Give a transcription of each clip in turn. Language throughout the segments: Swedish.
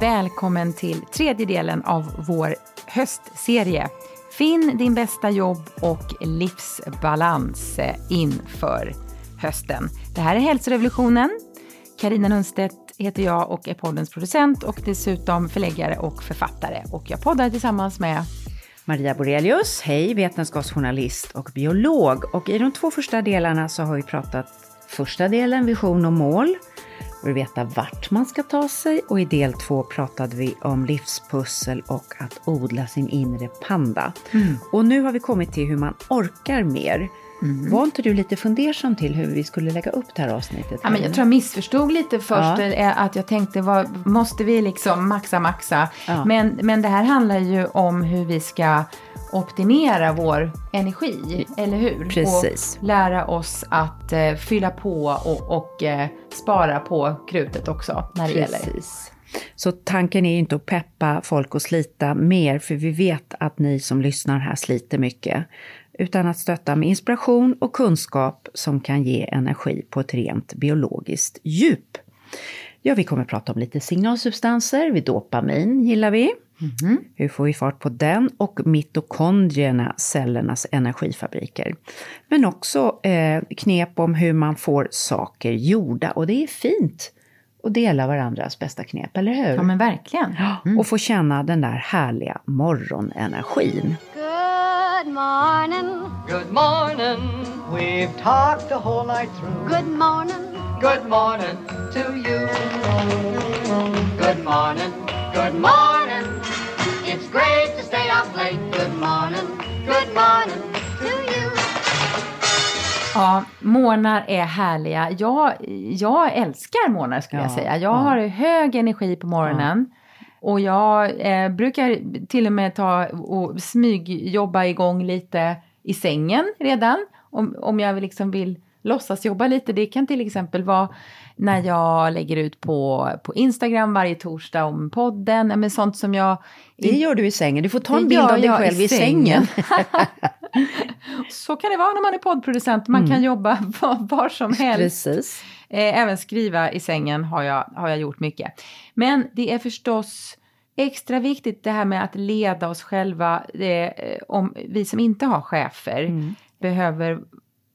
Välkommen till tredje delen av vår höstserie. Finn din bästa jobb och livsbalans eh, inför hösten. Det här är Hälsorevolutionen. Karina Lundstedt heter jag och är poddens producent och dessutom förläggare och författare. Och jag poddar tillsammans med Maria Borelius, hej, vetenskapsjournalist och biolog. Och i de två första delarna så har vi pratat första delen, vision och mål. Och vi veta vart man ska ta sig. Och i del två pratade vi om livspussel och att odla sin inre panda. Och nu har vi kommit till hur man orkar mer. Var inte du lite fundersam till hur vi skulle lägga upp det här avsnittet? Ja, men jag tror jag missförstod lite först, Ja. eh, att jag tänkte, vad, måste vi liksom maxa, maxa? Ja. Men, men det här handlar ju om hur vi ska optimera vår energi, eller hur? Precis. Och lära oss att eh, fylla på och, och eh, spara på krutet också, när det gäller. Precis. Så tanken är inte att peppa folk att slita mer, för vi vet att ni som lyssnar här sliter mycket. Utan att stötta med inspiration och kunskap som kan ge energi på ett rent biologiskt djup. Ja, vi kommer att prata om lite signalsubstanser. Vi dopamin gillar vi. Hur får vi fart på den? Och mitokondrierna, cellernas energifabriker. Men också eh, knep om hur man får saker gjorda. Och det är fint att dela varandras bästa knep, eller hur? Ja, men verkligen. Och få känna den där härliga morgonenergin. Good morning. Good morning. We've talked the whole night through. Good morning. Good morning to you. Good morning. Good morning. Great to stay up late. Good morning. Good morning To you. Ja, morgnar är härliga. Jag, jag älskar morgnar skulle jag Ja, säga. Jag ja. har hög energi på morgonen. Och jag eh, brukar till och med ta och smygjobba igång lite i sängen redan. Om, om jag liksom vill låtsas jobba lite. Det kan till exempel vara när jag lägger ut på, på Instagram varje torsdag om podden. Men sånt som jag... Det gör du i sängen. Du får ta en bild av dig själv i i sängen. Så kan det vara när man är poddproducent. Man kan jobba var, var som helst. Precis. Eh, även skriva i sängen har jag, har jag gjort mycket. Men det är förstås extra viktigt det här med att leda oss själva. Det, eh, om vi som inte har chefer behöver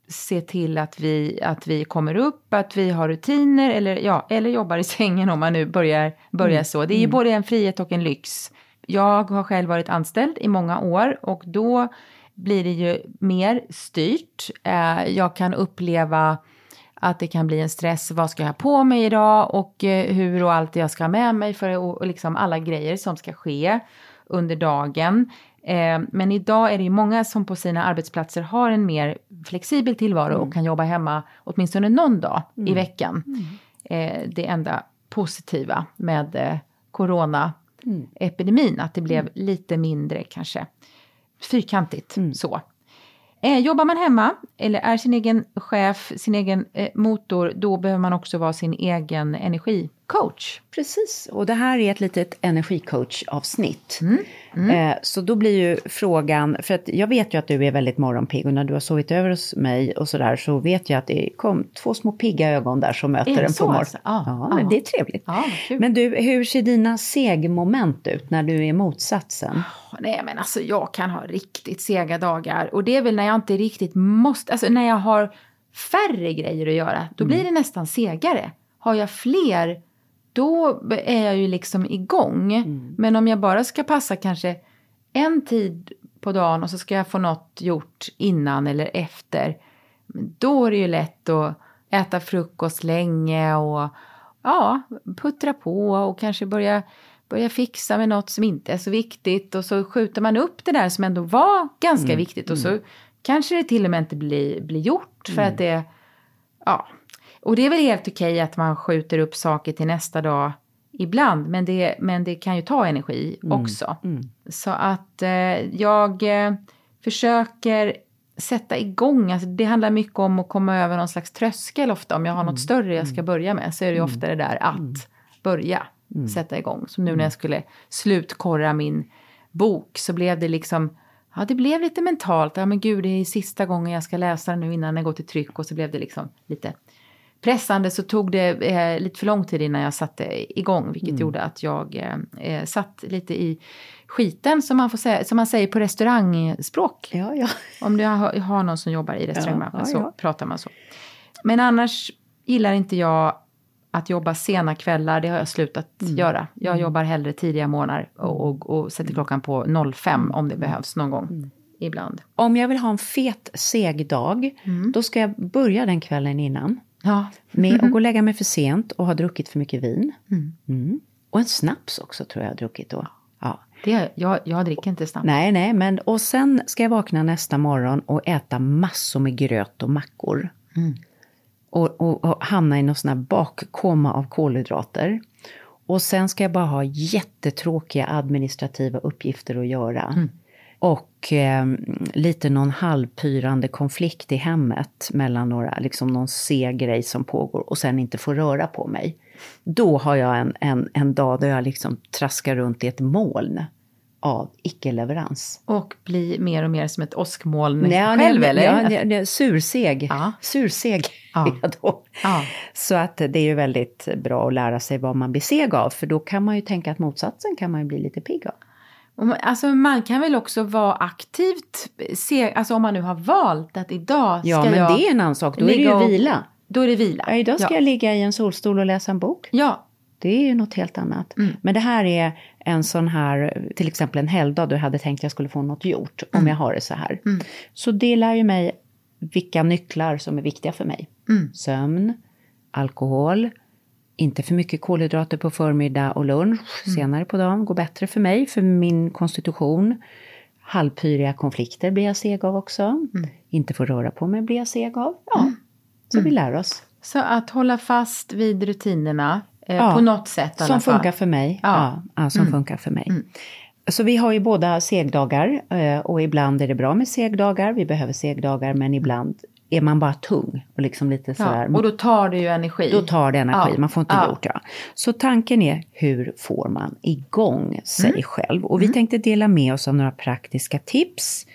se till att vi, att vi kommer upp, att vi har rutiner eller, ja, eller jobbar i sängen om man nu börjar, börjar så. Det är ju både en frihet och en lyx. Jag har själv varit anställd i många år och då blir det ju mer styrt. Eh, jag kan uppleva att det kan bli en stress. Vad ska jag ha på mig idag och eh, hur och allt jag ska ha med mig för och liksom alla grejer som ska ske under dagen. Eh, men idag är det ju många som på sina arbetsplatser har en mer flexibel tillvaro och kan jobba hemma åtminstone någon dag i veckan. Eh, det enda positiva med eh, coronaepidemin, att det blev lite mindre kanske fyrkantigt så. Eh, jobbar man hemma eller är sin egen chef, sin egen motor, då behöver man också vara sin egen energicoach. Precis, och det här är ett litet energicoach-avsnitt. Mm, Eh, så då blir ju frågan, för att jag vet ju att du är väldigt morgonpigg och när du har sovit över hos mig och sådär så vet jag att det kom två små pigga ögon där som möter en på morgonen. alltså? Ja, ja, men det är trevligt. Kul. Men du, hur ser dina segmoment ut när du är motsatsen? Nej men alltså jag kan ha riktigt sega dagar och det är väl när jag inte riktigt måste, alltså när jag har färre grejer att göra, då blir det nästan segare. Har jag fler, då är jag ju liksom igång. Men om jag bara ska passa kanske en tid på dagen och så ska jag få något gjort innan eller efter. Då är det ju lätt att äta frukost länge och ja, puttra på och kanske börja, börja fixa med något som inte är så viktigt och så skjuter man upp det där som ändå var ganska viktigt och så kanske det till och med inte blir, blir gjort för att det, ja. Och det är väl helt okej att man skjuter upp saker till nästa dag ibland, men det, men det kan ju ta energi också. Så att eh, jag eh, försöker sätta igång, alltså det handlar mycket om att komma över någon slags tröskel ofta. Om jag har något större jag ska börja med så är det ju ofta det där att börja sätta igång. Som nu när jag skulle slutkorra min bok så blev det liksom, ja det blev lite mentalt. Ja men gud det är sista gången jag ska läsa den nu innan den går till tryck. Och så blev det liksom lite pressande så tog det eh, lite för lång tid innan jag satte igång, vilket gjorde att jag eh, eh, satt lite i skiten som man, får säga, som man säger på restaurangspråk. Ja, ja. Om du har, har någon som jobbar i restaurangbranschen Ja, så pratar man så. Men annars gillar inte jag att jobba sena kvällar, det har jag slutat Mm. göra. Jag jobbar hellre tidiga morgnar och, och, och sätter klockan på 05 om det behövs någon gång Mm. ibland. Om jag vill ha en fet, seg dag, då ska jag börja den kvällen innan. Ja, Med att gå och lägga mig för sent och ha druckit för mycket vin. Mm. Och en snaps också tror jag jag har druckit då. Ja. det, jag, jag dricker inte snabbt. Nej, nej, men och sen ska jag vakna nästa morgon och äta massor med gröt och mackor. Och, och, och hamna i någon sån här bakkoma av kolhydrater. Och sen ska jag bara ha jättetråkiga administrativa uppgifter att göra. Och eh, lite någon halvpyrande konflikt i hemmet mellan några, liksom någon seg grej som pågår och sen inte få röra på mig. Då har jag en, en, en dag där jag liksom traskar runt i ett moln av icke-leverans. Och bli mer och mer som ett åskmoln Nej, själv nej, eller? Ja, nej, nej, surseg. Ja. Surseg Ja. är jag då. Ja. Så att det är ju väldigt bra att lära sig vad man blir seg av. För då kan man ju tänka att motsatsen kan man ju bli lite pigg av. Alltså man kan väl också vara aktivt, se, alltså om man nu har valt att idag ska Ja, men jag det är en annan sak. Då är det ju och- vila. Då är det vila. Ja, idag ska ja. jag ligga i en solstol och läsa en bok. Ja, Det är ju något helt annat. Men det här är en sån här, till exempel en helgdag jag hade tänkt att jag skulle få något gjort. Om jag har det så här. Så det lär ju mig vilka nycklar som är viktiga för mig. Sömn, alkohol, inte för mycket kolhydrater på förmiddag och lunch. Senare på dagen går bättre för mig, för min konstitution. Halvpyriga konflikter blir jag seg av också. Inte få röra på mig blir jag seg av. Ja, så vi lär oss. så att hålla fast vid rutinerna eh, Ja, på något sätt Som fall. funkar för mig. Ja. Ja. Mm. Som funkar för mig. Så vi har ju båda segdagar eh, och ibland är det bra med segdagar. Vi behöver segdagar men ibland är man bara tung och liksom lite sådär. Ja, och då tar det ju energi. Då tar det energi, Ja. man får inte Ja. gjort det. Så tanken är, hur får man igång sig Mm. själv? Och vi tänkte dela med oss av några praktiska tips.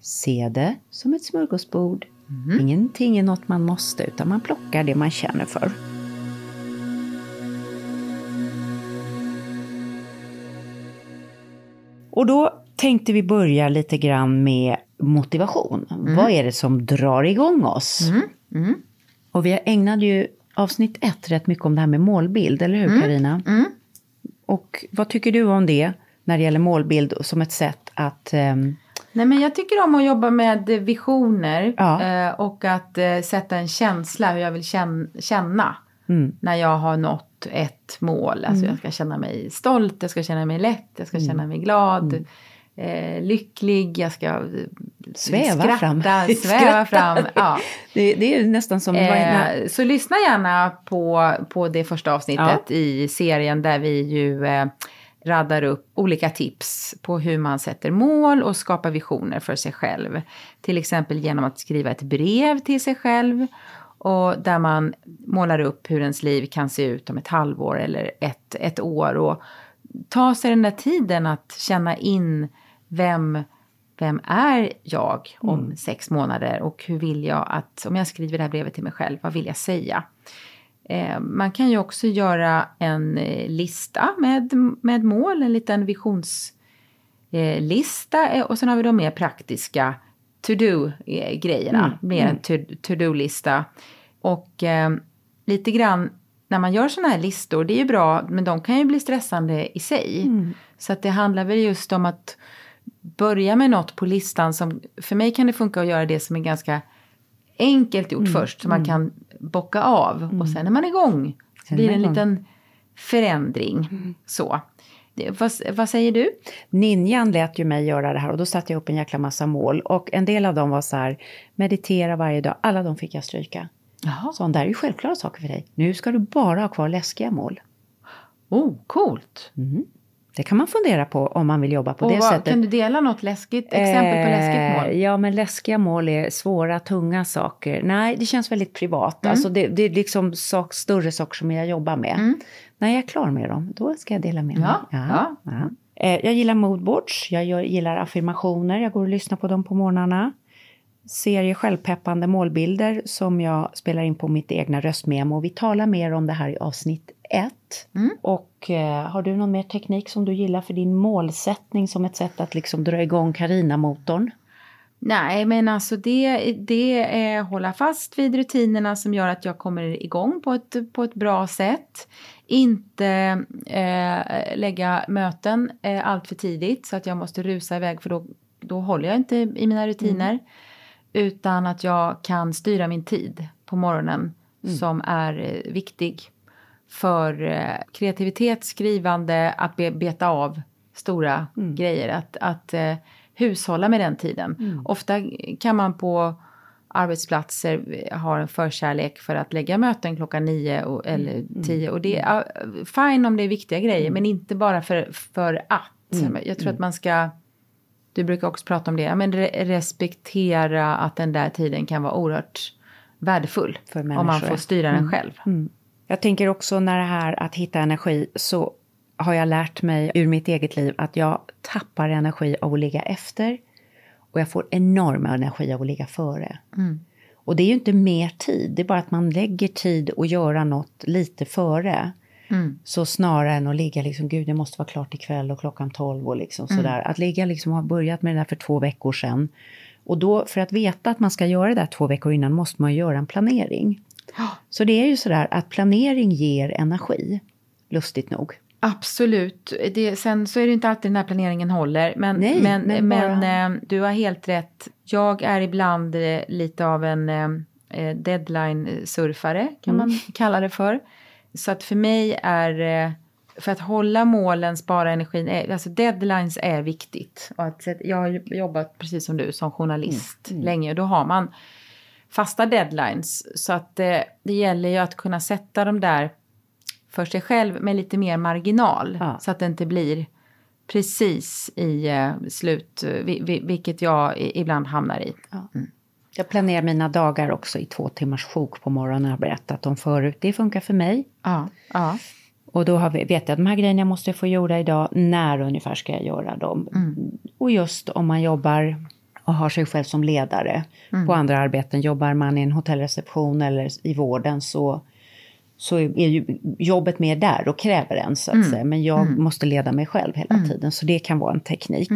Se det som ett smörgåsbord. Mm. Ingenting är något man måste, utan man plockar det man känner för. Och då tänkte vi börja lite grann med motivation. Vad är det som drar igång oss? Och vi ägnade ju avsnitt ett rätt mycket om det här med målbild, eller hur Karina? Och vad tycker du om det när det gäller målbild som ett sätt att... ehm, Nej, men jag tycker om att jobba med visioner Ja. eh, och att eh, sätta en känsla hur jag vill känn- känna Mm. när jag har nått ett mål. Alltså jag ska känna mig stolt, jag ska känna mig lätt, jag ska Mm. känna mig glad, eh, lycklig, jag ska eh, Sväva skratta, fram. sväva Skratta. fram. Ja. det, det är nästan som... Eh, så lyssna gärna på, på det första avsnittet i serien där vi ju eh, raddar upp olika tips på hur man sätter mål och skapar visioner för sig själv. Till exempel genom att skriva ett brev till sig själv och där man målar upp hur ens liv kan se ut om ett halvår eller ett, ett år och ta sig den där tiden att känna in vem vem är jag om sex månader och hur vill jag att, om jag skriver det här brevet till mig själv, vad vill jag säga? Eh, man kan ju också göra en eh, lista med, med mål, en liten visionslista eh, och sen har vi de mer praktiska to-do-grejerna, mer en to- to-do-lista. Och eh, lite grann när man gör sådana här listor, det är ju bra, men de kan ju bli stressande i sig. Så att det handlar väl just om att börja med något på listan som, för mig kan det funka att göra det som är ganska enkelt gjort först, så man kan bocka av. Och sen är man igång. Så blir det en liten förändring. Så. Det, vad, vad säger du? Ninjan lät ju mig göra det här och då satte jag upp en jäkla massa mål. Och en del av dem var så här, meditera varje dag. Alla de fick jag stryka. Jaha. Så det här är ju självklara saker för dig. Nu ska du bara ha kvar läskiga mål. Oh, coolt. Det kan man fundera på om man vill jobba på Och det vad, sättet. kan du dela något läskigt exempel på läskigt mål? Eh, Ja, men läskiga mål är svåra, tunga saker. Nej, det känns väldigt privat. Mm. Alltså det, det är liksom sak, större saker som jag jobbar med. När jag är klar med dem, då ska jag dela med mig. Ja, ja. Eh, Jag gillar moodboards, jag gillar affirmationer, jag går och lyssnar på dem på morgnarna. Serie självpeppande målbilder som jag spelar in på mitt egna röstmemo. Vi talar mer om det här i avsnitt ett. Mm. Och eh, har du någon mer teknik som du gillar för din målsättning som ett sätt att liksom dra igång Carina-motorn? Nej, men alltså det, det är hålla fast vid rutinerna som gör att jag kommer igång på ett, på ett bra sätt. Inte eh, lägga möten eh, allt för tidigt så att jag måste rusa iväg för då, då håller jag inte i mina rutiner. Utan att jag kan styra min tid på morgonen som är eh, viktig för eh, kreativitet, skrivande, att be, beta av stora grejer. Att, att eh, hushålla med den tiden. Ofta kan man på arbetsplatser ha en förkärlek för att lägga möten klockan nio och, eller tio. Och det är fine om det är viktiga grejer, men inte bara för, för att. Jag tror att man ska, du brukar också prata om det, men re respektera att den där tiden kan vara oerhört värdefull. Om man får styra den själv. Jag tänker också när det här att hitta energi så har jag lärt mig ur mitt eget liv att jag tappar energi av att ligga efter och jag får enorm energi av att ligga före. Och det är ju inte mer tid, det är bara att man lägger tid att göra något lite före. Så snarare än att ligga liksom, gud det måste vara klart ikväll och klockan 12 och liksom sådär. Att ligga liksom, ha börjat med det där för två veckor sedan. Och då, för att veta att man ska göra det där två veckor innan, måste man göra en planering. Så det är ju sådär att planering ger energi, lustigt nog. Absolut. Det, sen så är det inte alltid den här planeringen håller. Men, Nej, men, men men, eh, du har helt rätt. Jag är ibland eh, lite av en eh, eh, deadline-surfare, kan man kalla det för. Så att för mig är, för att hålla målen, spara energin, är, alltså deadlines är viktigt. Och att, jag har jobbat precis som du som journalist länge och då har man fasta deadlines. Så att eh, det gäller ju att kunna sätta dem där för sig själv med lite mer marginal. Ja. Så att det inte blir precis i eh, slut, eh, vi, vi, vilket jag ibland hamnar i. Jag planerar mina dagar också i två timmars sjok på morgonen, har jag berättat om förut. Det funkar för mig. Ja, ja. Och då har vi, vet jag att de här grejerna måste jag få göra idag. När ungefär ska jag göra dem? Och just om man jobbar och har sig själv som ledare på andra arbeten. Jobbar man i en hotellreception eller i vården så, så är ju jobbet mer där och kräver en så att säga. Men jag måste leda mig själv hela tiden. Så det kan vara en teknik.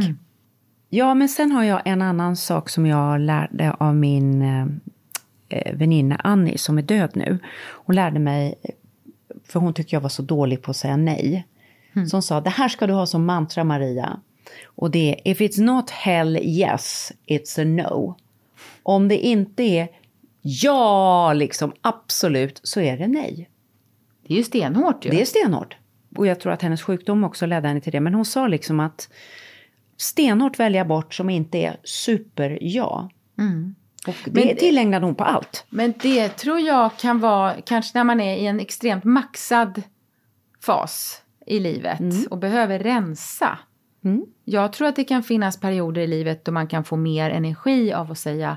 Ja, men sen har jag en annan sak som jag lärde av min eh, eh, väninna Annie som är död nu. Hon lärde mig, för hon tyckte jag var så dålig på att säga nej. Så hon sa, det här ska du ha som mantra Maria. Och det är, if it's not hell yes, it's a no. Om det inte är ja, liksom absolut, så är det nej. Det är ju stenhårt ju. Det är stenhårt. Och jag tror att hennes sjukdom också ledde henne till det. Men hon sa liksom att stenhårt välja bort som inte är super-ja. Och det Mm. Men- tillägnade hon på allt. Men det tror jag kan vara, kanske när man är i en extremt maxad fas i livet och behöver rensa. Jag tror att det kan finnas perioder i livet då man kan få mer energi av att säga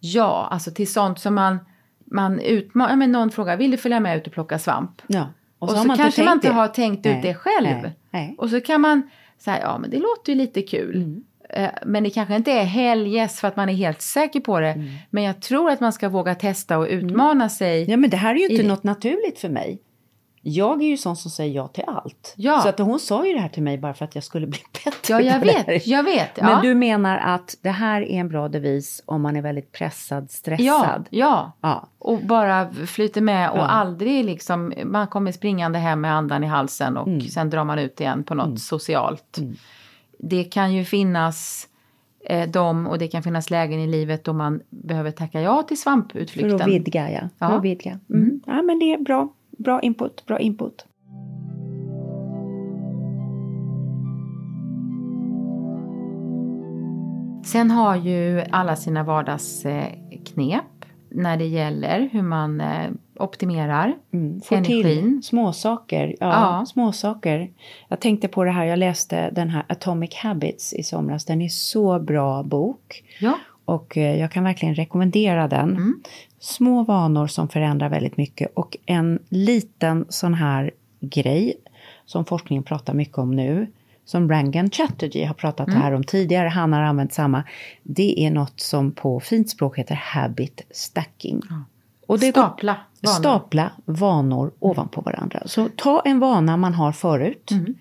ja, alltså till sånt som man, man utmanar, men någon frågar, vill du följa med ut och plocka svamp? Ja. Och, så, har man kanske tänkt man inte det. har tänkt Nej, ut det själv. nej, nej. Och så kan man säga, ja men det låter ju lite kul. Mm. Eh, Men det kanske inte är helgess för att man är helt säker på det. Mm. Men jag tror att man ska våga testa och utmana sig. Ja, men det här är ju inte något naturligt för mig. Jag är ju sån som säger ja till allt. Ja. Så att hon sa ju det här till mig bara för att jag skulle bli bättre Ja, jag vet, jag vet. Ja. Men du menar att det här är en bra devis om man är väldigt pressad, ja, stressad? ja. Ja. Och bara flyter med och Ja. aldrig liksom, man kommer springande hem med andan i halsen och Mm. sen drar man ut igen på något socialt. det kan ju finnas eh, dem och det kan finnas lägen i livet då man behöver tacka ja till För svamputflykten. att vidga, ja. För Ja. att vidga. Mm. Ja, men det är bra. Bra input, bra input. Sen har ju alla sina vardagsknep när det gäller hur man eh, optimerar Mm, Få energin. till småsaker. Ja, Ja. småsaker. Jag tänkte på det här, jag läste den här Atomic Habits i somras. Den är så bra bok. Ja. Och eh, jag kan verkligen rekommendera den. Mm. Små vanor som förändrar väldigt mycket. Och en liten sån här grej som forskningen pratar mycket om nu. Som Rangan Chatterjee har pratat Mm. här om tidigare. Han har använt samma. Det är något som på fint språk heter habit stacking. Och det går- Stapla vanor. Stapla vanor ovanpå varandra. Så ta en vana man har förut. Mm.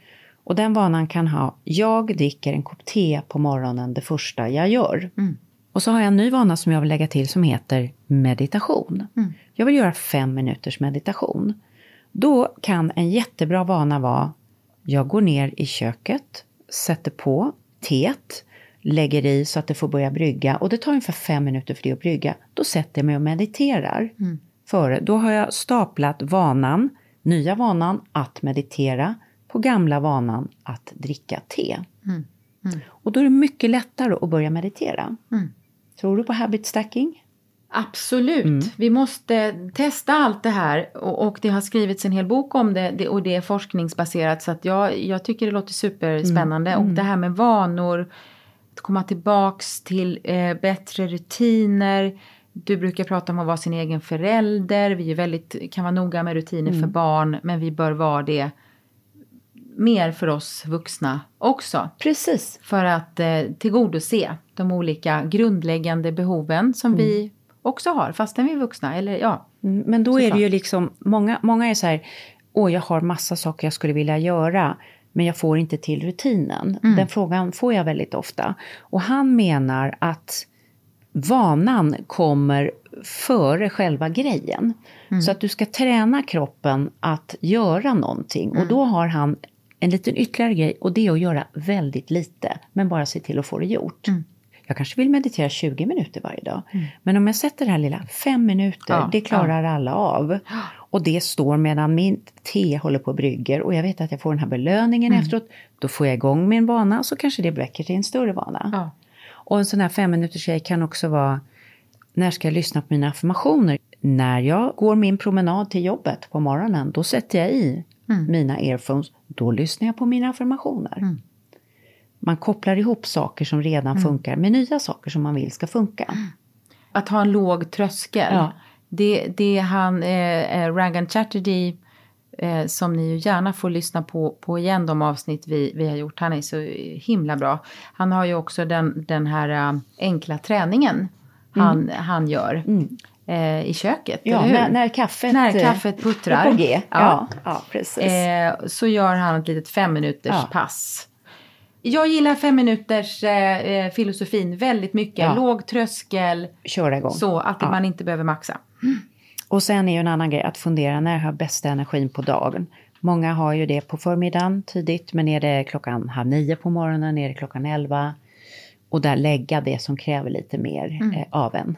Och den vanan kan ha, jag dricker en kopp te på morgonen det första jag gör. Mm. Och så har jag en ny vana som jag vill lägga till som heter meditation. Mm. Jag vill göra fem minuters meditation. Då kan en jättebra vana vara, jag går ner i köket, sätter på teet, lägger i så att det får börja brygga och det tar ungefär fem minuter för det att brygga. Då sätter jag mig och mediterar. Före. Då har jag staplat vanan, nya vanan att meditera på gamla vanan att dricka te. Och då är det mycket lättare att börja meditera. Tror du på habit stacking? Absolut. Mm. Vi måste testa allt det här och, och det har skrivits en hel bok om det, det och det är forskningsbaserat så att jag, jag tycker det låter superspännande. Mm. Och det här med vanor, att komma tillbaks till eh, bättre rutiner. Du brukar prata om att vara sin egen förälder. Vi är väldigt, kan vara noga med rutiner Mm. för barn men vi bör vara det mer för oss vuxna också. Precis. För att eh, tillgodose de olika grundläggande behoven som vi också har fastän vi är vuxna. Eller ja, Mm, Men då är det Såklart. ju liksom, många, många är så här, åh jag har massa saker jag skulle vilja göra, men jag får inte till rutinen. Den frågan får jag väldigt ofta. Och han menar att vanan kommer före själva grejen. Så att du ska träna kroppen att göra någonting. Och då har han en liten ytterligare grej och det är att göra väldigt lite, men bara se till att få det gjort. Jag kanske vill meditera 20 minuter varje dag. Men om jag sätter det här lilla fem minuter, Ja, det klarar alla av. Och det står medan min te håller på och brygger och jag vet att jag får den här belöningen efteråt. Då får jag igång min vana så kanske det räcker till en större vana. Ja. Och en sån här fem minuters grej kan också vara när ska jag lyssna på mina affirmationer? När jag går min promenad till jobbet på morgonen, då sätter jag i mina earphones. Då lyssnar jag på mina affirmationer. Man kopplar ihop saker som redan funkar med nya saker som man vill ska funka. att ha en låg tröskel. Ja. Det, det är han, eh, eh, Rangan Chatterjee, eh, som ni ju gärna får lyssna på, på igen de avsnitt vi, vi har gjort. Han är så himla bra. Han har ju också den, den här eh, enkla träningen han, han gör eh, i köket, Ja, när, när kaffet, När eh, kaffet puttrar. på G. Ja, Ja. ja. precis. Eh, så gör han ett litet fem minuters Ja. pass. Jag gillar fem minuters eh, eh, filosofin väldigt mycket. Låg tröskel, Köra igång. så att man inte behöver maxa. Och sen är ju en annan grej att fundera när jag har bästa energin på dagen. Många har ju det på förmiddagen tidigt, men är det klockan halv nio på morgonen, är det klockan elva? Och där lägga det som kräver lite mer eh, av en.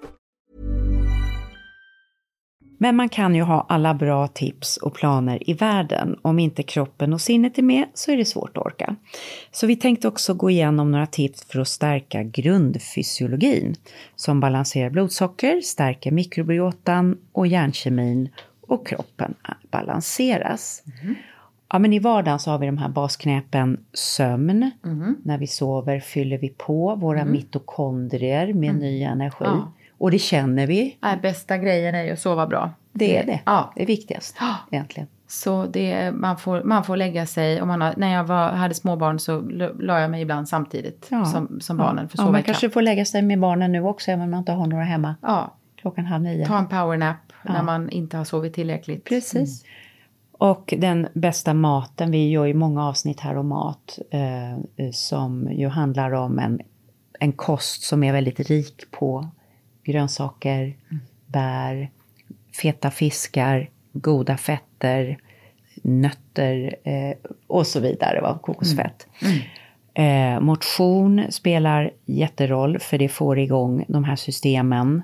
Men man kan ju ha alla bra tips och planer i världen. Om inte kroppen och sinnet är med så är det svårt att orka. Så vi tänkte också gå igenom några tips för att stärka grundfysiologin som balanserar blodsocker, stärker mikrobiotan och hjärnkemin och kroppen balanseras. Ja, men I vardagen så har vi de här basknäpen sömn. När vi sover fyller vi på våra mitokondrier med ny energi. Ja. Och det känner vi. Nej, bästa grejen är ju att sova bra. Det är det. Ja. Det är viktigast egentligen. Så det, man, får, man får lägga sig, om man har, när jag var, hade småbarn så la jag mig ibland samtidigt som, som barnen för ja, man kanske får lägga sig med barnen nu också även om man inte har några hemma. Ja, Klockan halv nio. ta en powernap när man inte har sovit tillräckligt. Precis. Och den bästa maten, vi gör ju många avsnitt här om mat eh, som ju handlar om en, en kost som är väldigt rik på grönsaker, bär, feta fiskar, goda fetter, nötter eh, och så vidare, va? kokosfett. Eh, motion spelar jätteroll för det får igång de här systemen.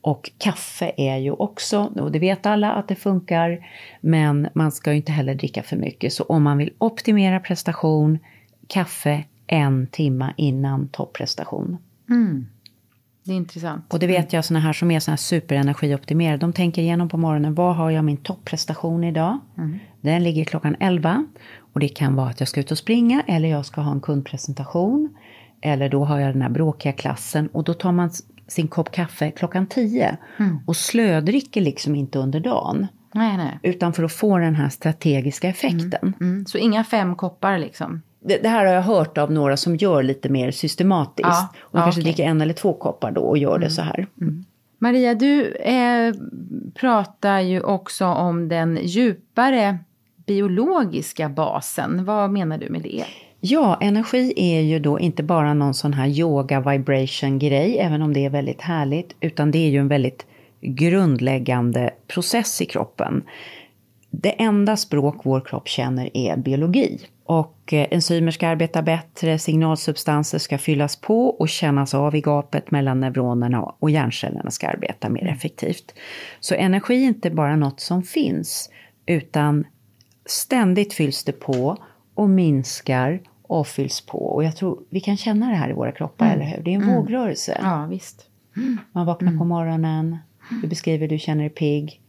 Och kaffe är ju också, och det vet alla att det funkar, men man ska ju inte heller dricka för mycket. Så om man vill optimera prestation, kaffe en timma innan topprestation. Det är intressant. Och det vet jag såna här som är såna här superenergioptimerade, de tänker igenom på morgonen, vad har jag min topprestation idag? Den ligger klockan 11 och det kan vara att jag ska ut och springa eller jag ska ha en kundpresentation. Eller då har jag den här bråkiga klassen och då tar man sin kopp kaffe klockan 10 och slödricker liksom inte under dagen. Nej, nej. Utan för att få den här strategiska effekten. Mm. Så inga fem koppar liksom. Det, det här har jag hört av några som gör lite mer systematiskt. Ja, och ja, kanske okej. dricker en eller två koppar då och gör det så här. Maria, du eh, pratar ju också om den djupare biologiska basen. Vad menar du med det? Ja, energi är ju då inte bara någon sån här yoga vibration grej, även om det är väldigt härligt, utan det är ju en väldigt grundläggande process i kroppen. Det enda språk vår kropp känner är biologi. Och eh, enzymer ska arbeta bättre, signalsubstanser ska fyllas på och kännas av i gapet mellan neuronerna och hjärncellerna ska arbeta mer effektivt. Så energi är inte bara något som finns, utan ständigt fylls det på och minskar och fylls på. Och jag tror vi kan känna det här i våra kroppar, eller hur? Det är en vågrörelse. Ja, visst. Man vaknar på morgonen, du beskriver du känner dig pigg.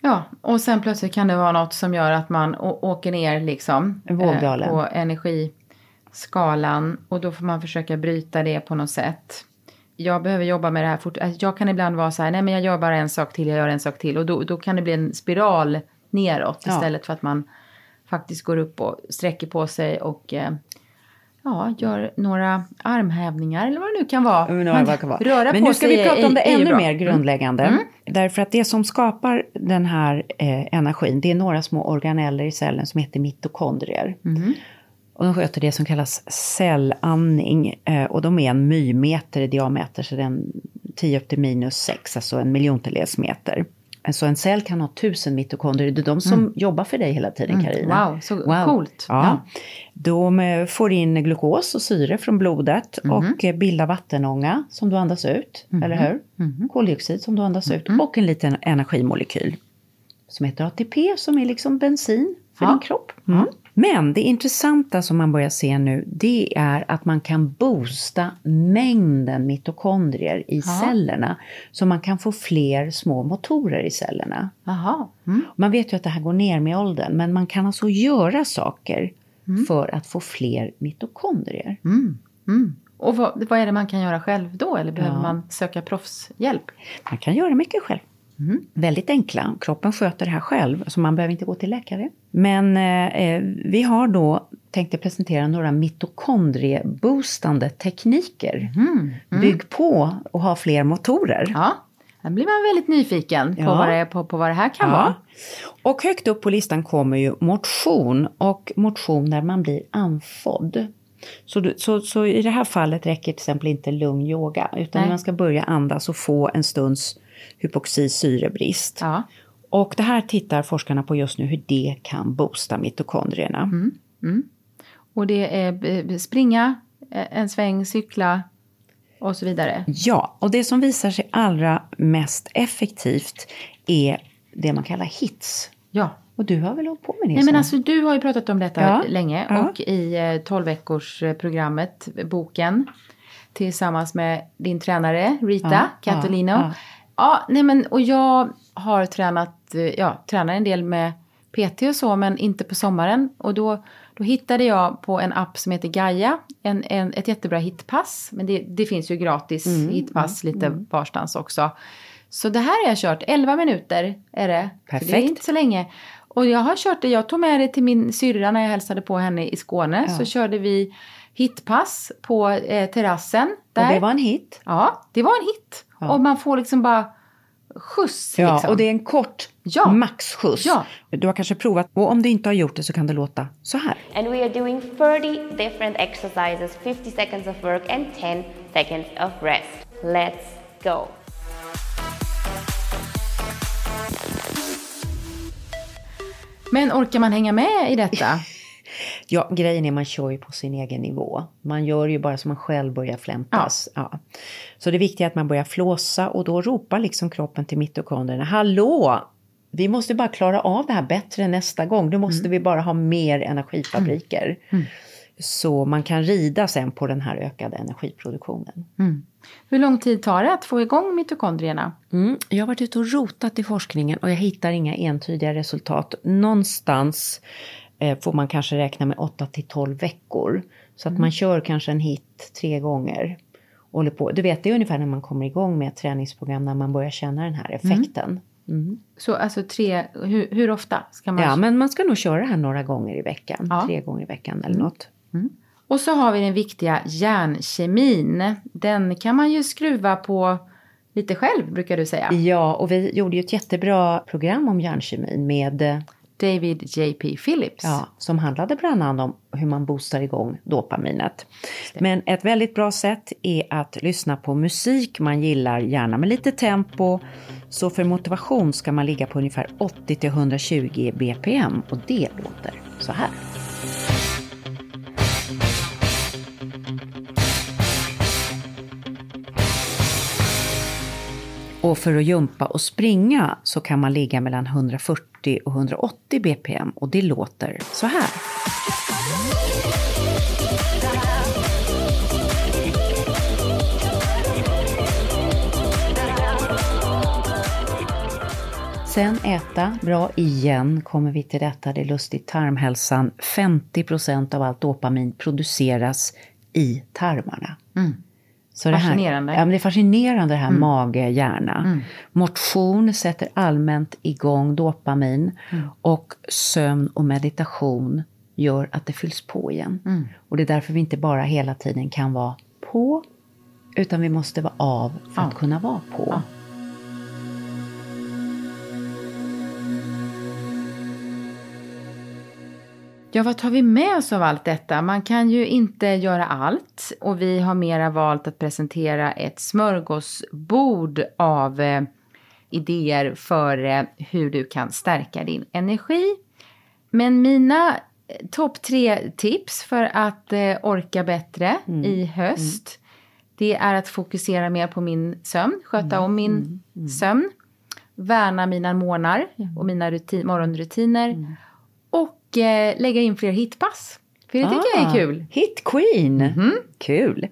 Ja, och sen plötsligt kan det vara något som gör att man åker ner liksom. Vågdalen. eh, på energiskalan. Och då får man försöka bryta det på något sätt. Jag behöver jobba med det här fort. alltså, Jag kan ibland vara så här, nej men jag gör bara en sak till, jag gör en sak till. Och då, då kan det bli en spiral neråt Ja. istället för att man faktiskt går upp och sträcker på sig och eh, ja, gör några armhävningar eller vad det nu kan vara. Men, Man- kan vara. Röra Men på nu ska sig vi prata är- om det är ännu bra. mer Mm. grundläggande. Därför att det som skapar den här eh, energin, det är några små organeller i cellen som heter mitokondrier. Mm. Och de sköter det som kallas cellandning. Eh, och de är en mymeter i diameter, så den 10 upp till minus 6, alltså en miljontedels meter. Så en cell kan ha tusen mitokondrier. Det är de som jobbar för dig hela tiden, Carina. Mm. Wow, så coolt. Ja. Ja. De eh, får in glukos och syre från blodet Mhm. och eh, bildar vattenånga som du andas ut, eller hur? Mhm. Koldioxid som du andas ut och en liten energimolekyl som heter ATP som är liksom bensin för Ja. din kropp. Mm. Men det intressanta som man börjar se nu det är att man kan boosta mängden mitokondrier i cellerna så man kan få fler små motorer i cellerna. Mm. Man vet ju att det här går ner med åldern, men man kan alltså göra saker Mm. för att få fler mitokondrier. Och vad, vad är det man kan göra själv då? Eller behöver Ja. man söka proffshjälp? Man kan göra mycket själv. Mm. Väldigt enkla. Kroppen sköter det här själv, så man behöver inte gå till läkare. Men eh, vi har då tänkt presentera några mitokondrieboostande tekniker. Bygg på och ha fler motorer. Mm. Ja, där blir man väldigt nyfiken på, Ja. vad, det, på, på vad det här kan vara. Och högt upp på listan kommer ju motion och motion när man blir andfådd. Så, så, så i det här fallet räcker till exempel inte lugn yoga utan Nej. man ska börja andas och få en stunds hypoxi syrebrist. Ja. Och det här tittar forskarna på just nu hur det kan boosta mitokondrierna. Mm. Och det är eh, springa, eh, en sväng, cykla och så vidare. Ja, och det som visar sig allra mest effektivt är det man kallar hits. Ja. Och du har väl hållit på med det? Nej men så? alltså du har ju pratat om detta Ja, länge ja. och i eh, 12 veckors eh, programmet, boken, tillsammans med din tränare Rita Ja, Catolino. ja, Ja, ja. nej men och jag har tränat, eh, ja, tränar en del med PT och så men inte på sommaren och då, då hittade jag på en app som heter Gaia en, en, ett jättebra hitpass. Men det, det finns ju gratis Mm, hitpass lite varstans också. Så det här har jag kört, 11 minuter är det. Så det är Perfekt. inte så länge. Och jag har kört det, jag tog med det till min syrra när jag hälsade på henne i Skåne. Så körde vi hitpass på eh, terrassen. Där. Och det var en hit. Ja, det var en hit. Ja. Och man får liksom bara skjuts Ja, liksom. och det är en kort Ja. maxskjuts. Ja. Du har kanske provat, och om du inte har gjort det så kan det låta så här. And we are doing 30 different exercises, 50 seconds of work and 10 seconds of rest. Let's go. Men orkar man hänga med i detta? Ja, grejen är man kör ju på sin egen nivå. Man gör ju bara som man själv börjar flämtas. Ja. Så det viktiga är att man börjar flåsa och då ropar liksom kroppen till mitokondrierna. Hallå! Vi måste bara klara av det här bättre nästa gång. Då måste vi bara ha mer energifabriker. Så man kan rida sen på den här ökade energiproduktionen. Hur lång tid tar det att få igång mitokondrierna? Mm. Jag har varit ute och rotat i forskningen och jag hittar inga entydiga resultat. Någonstans får man kanske räkna med 8 till 12 veckor. Så att man kör kanske en hit tre gånger. Och håller på. Du vet, det är ungefär när man kommer igång med ett träningsprogram när man börjar känna den här effekten. Så alltså tre, hur, hur ofta ska man Ja, men man ska nog köra det här några gånger i veckan. Ja. Tre gånger i veckan eller något. Och så har vi den viktiga hjärnkemin. Den kan man ju skruva på lite själv brukar du säga. Ja, och vi gjorde ju ett jättebra program om hjärnkemin med eh, David J.P. Phillips. Ja, som handlade bland annat om hur man boostar igång dopaminet. Men ett väldigt bra sätt är att lyssna på musik man gillar, gärna med lite tempo. Så för motivation ska man ligga på ungefär 80 till 120 bpm och det låter så här. Och för att jumpa och springa så kan man ligga mellan 140 och 180 bpm och det låter så här. Sen äta bra igen kommer vi till detta, det är lustigt, tarmhälsan. 50% av allt dopamin produceras i tarmarna. Mm. Så det här- Fascinerande. ja, det är fascinerande det här mage-hjärna. Motion sätter allmänt igång dopamin och sömn och meditation gör att det fylls på igen. Och det är därför vi inte bara hela tiden kan vara på utan vi måste vara av för att kunna vara på. Ja, vad tar vi med oss av allt detta? Man kan ju inte göra allt och vi har mera valt att presentera ett smörgåsbord av eh, idéer för eh, hur du kan stärka din energi. Men mina eh, topp tre tips för att eh, orka bättre i höst, det är att fokusera mer på min sömn, sköta om min sömn, värna mina månar och mina rutin, morgonrutiner lägga in fler hitpass. För det tycker jag är Ah, kul. Hit Queen! Kul!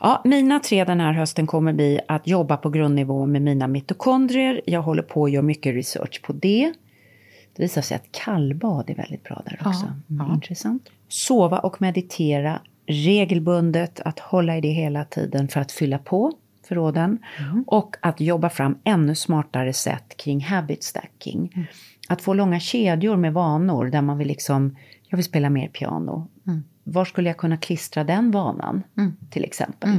Ja, mina tre den här hösten kommer bli att jobba på grundnivå med mina mitokondrier. Jag håller på och gör mycket research på det. Det visar sig att kallbad är väldigt bra där också. Mm, Intressant. Sova och meditera regelbundet, att hålla i det hela tiden för att fylla på förråden. Och att jobba fram ännu smartare sätt kring habit stacking. Att få långa kedjor med vanor där man vill liksom, jag vill spela mer piano. Var skulle jag kunna klistra den vanan till exempel?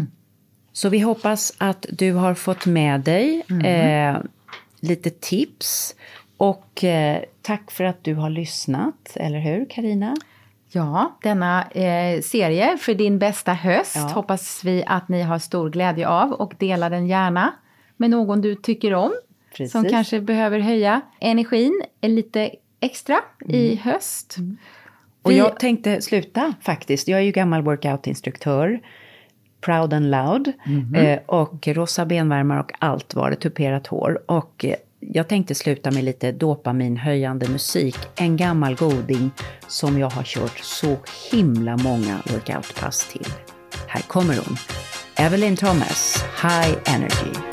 Så vi hoppas att du har fått med dig eh, lite tips. Och eh, tack för att du har lyssnat, eller hur Karina? Ja, denna eh, serie för din bästa höst Ja. hoppas vi att ni har stor glädje av och dela den gärna med någon du tycker om. Precis. Som kanske behöver höja energin lite extra i Mm. höst. Och Vi- jag tänkte sluta faktiskt. Jag är ju gammal workout-instruktör. Proud and loud. eh, och rosa benvärmare och allt var det, tuperat hår. Och eh, jag tänkte sluta med lite dopaminhöjande musik. En gammal goding som jag har kört så himla många workoutpass till. Här kommer hon. Evelyn Thomas, High Energy.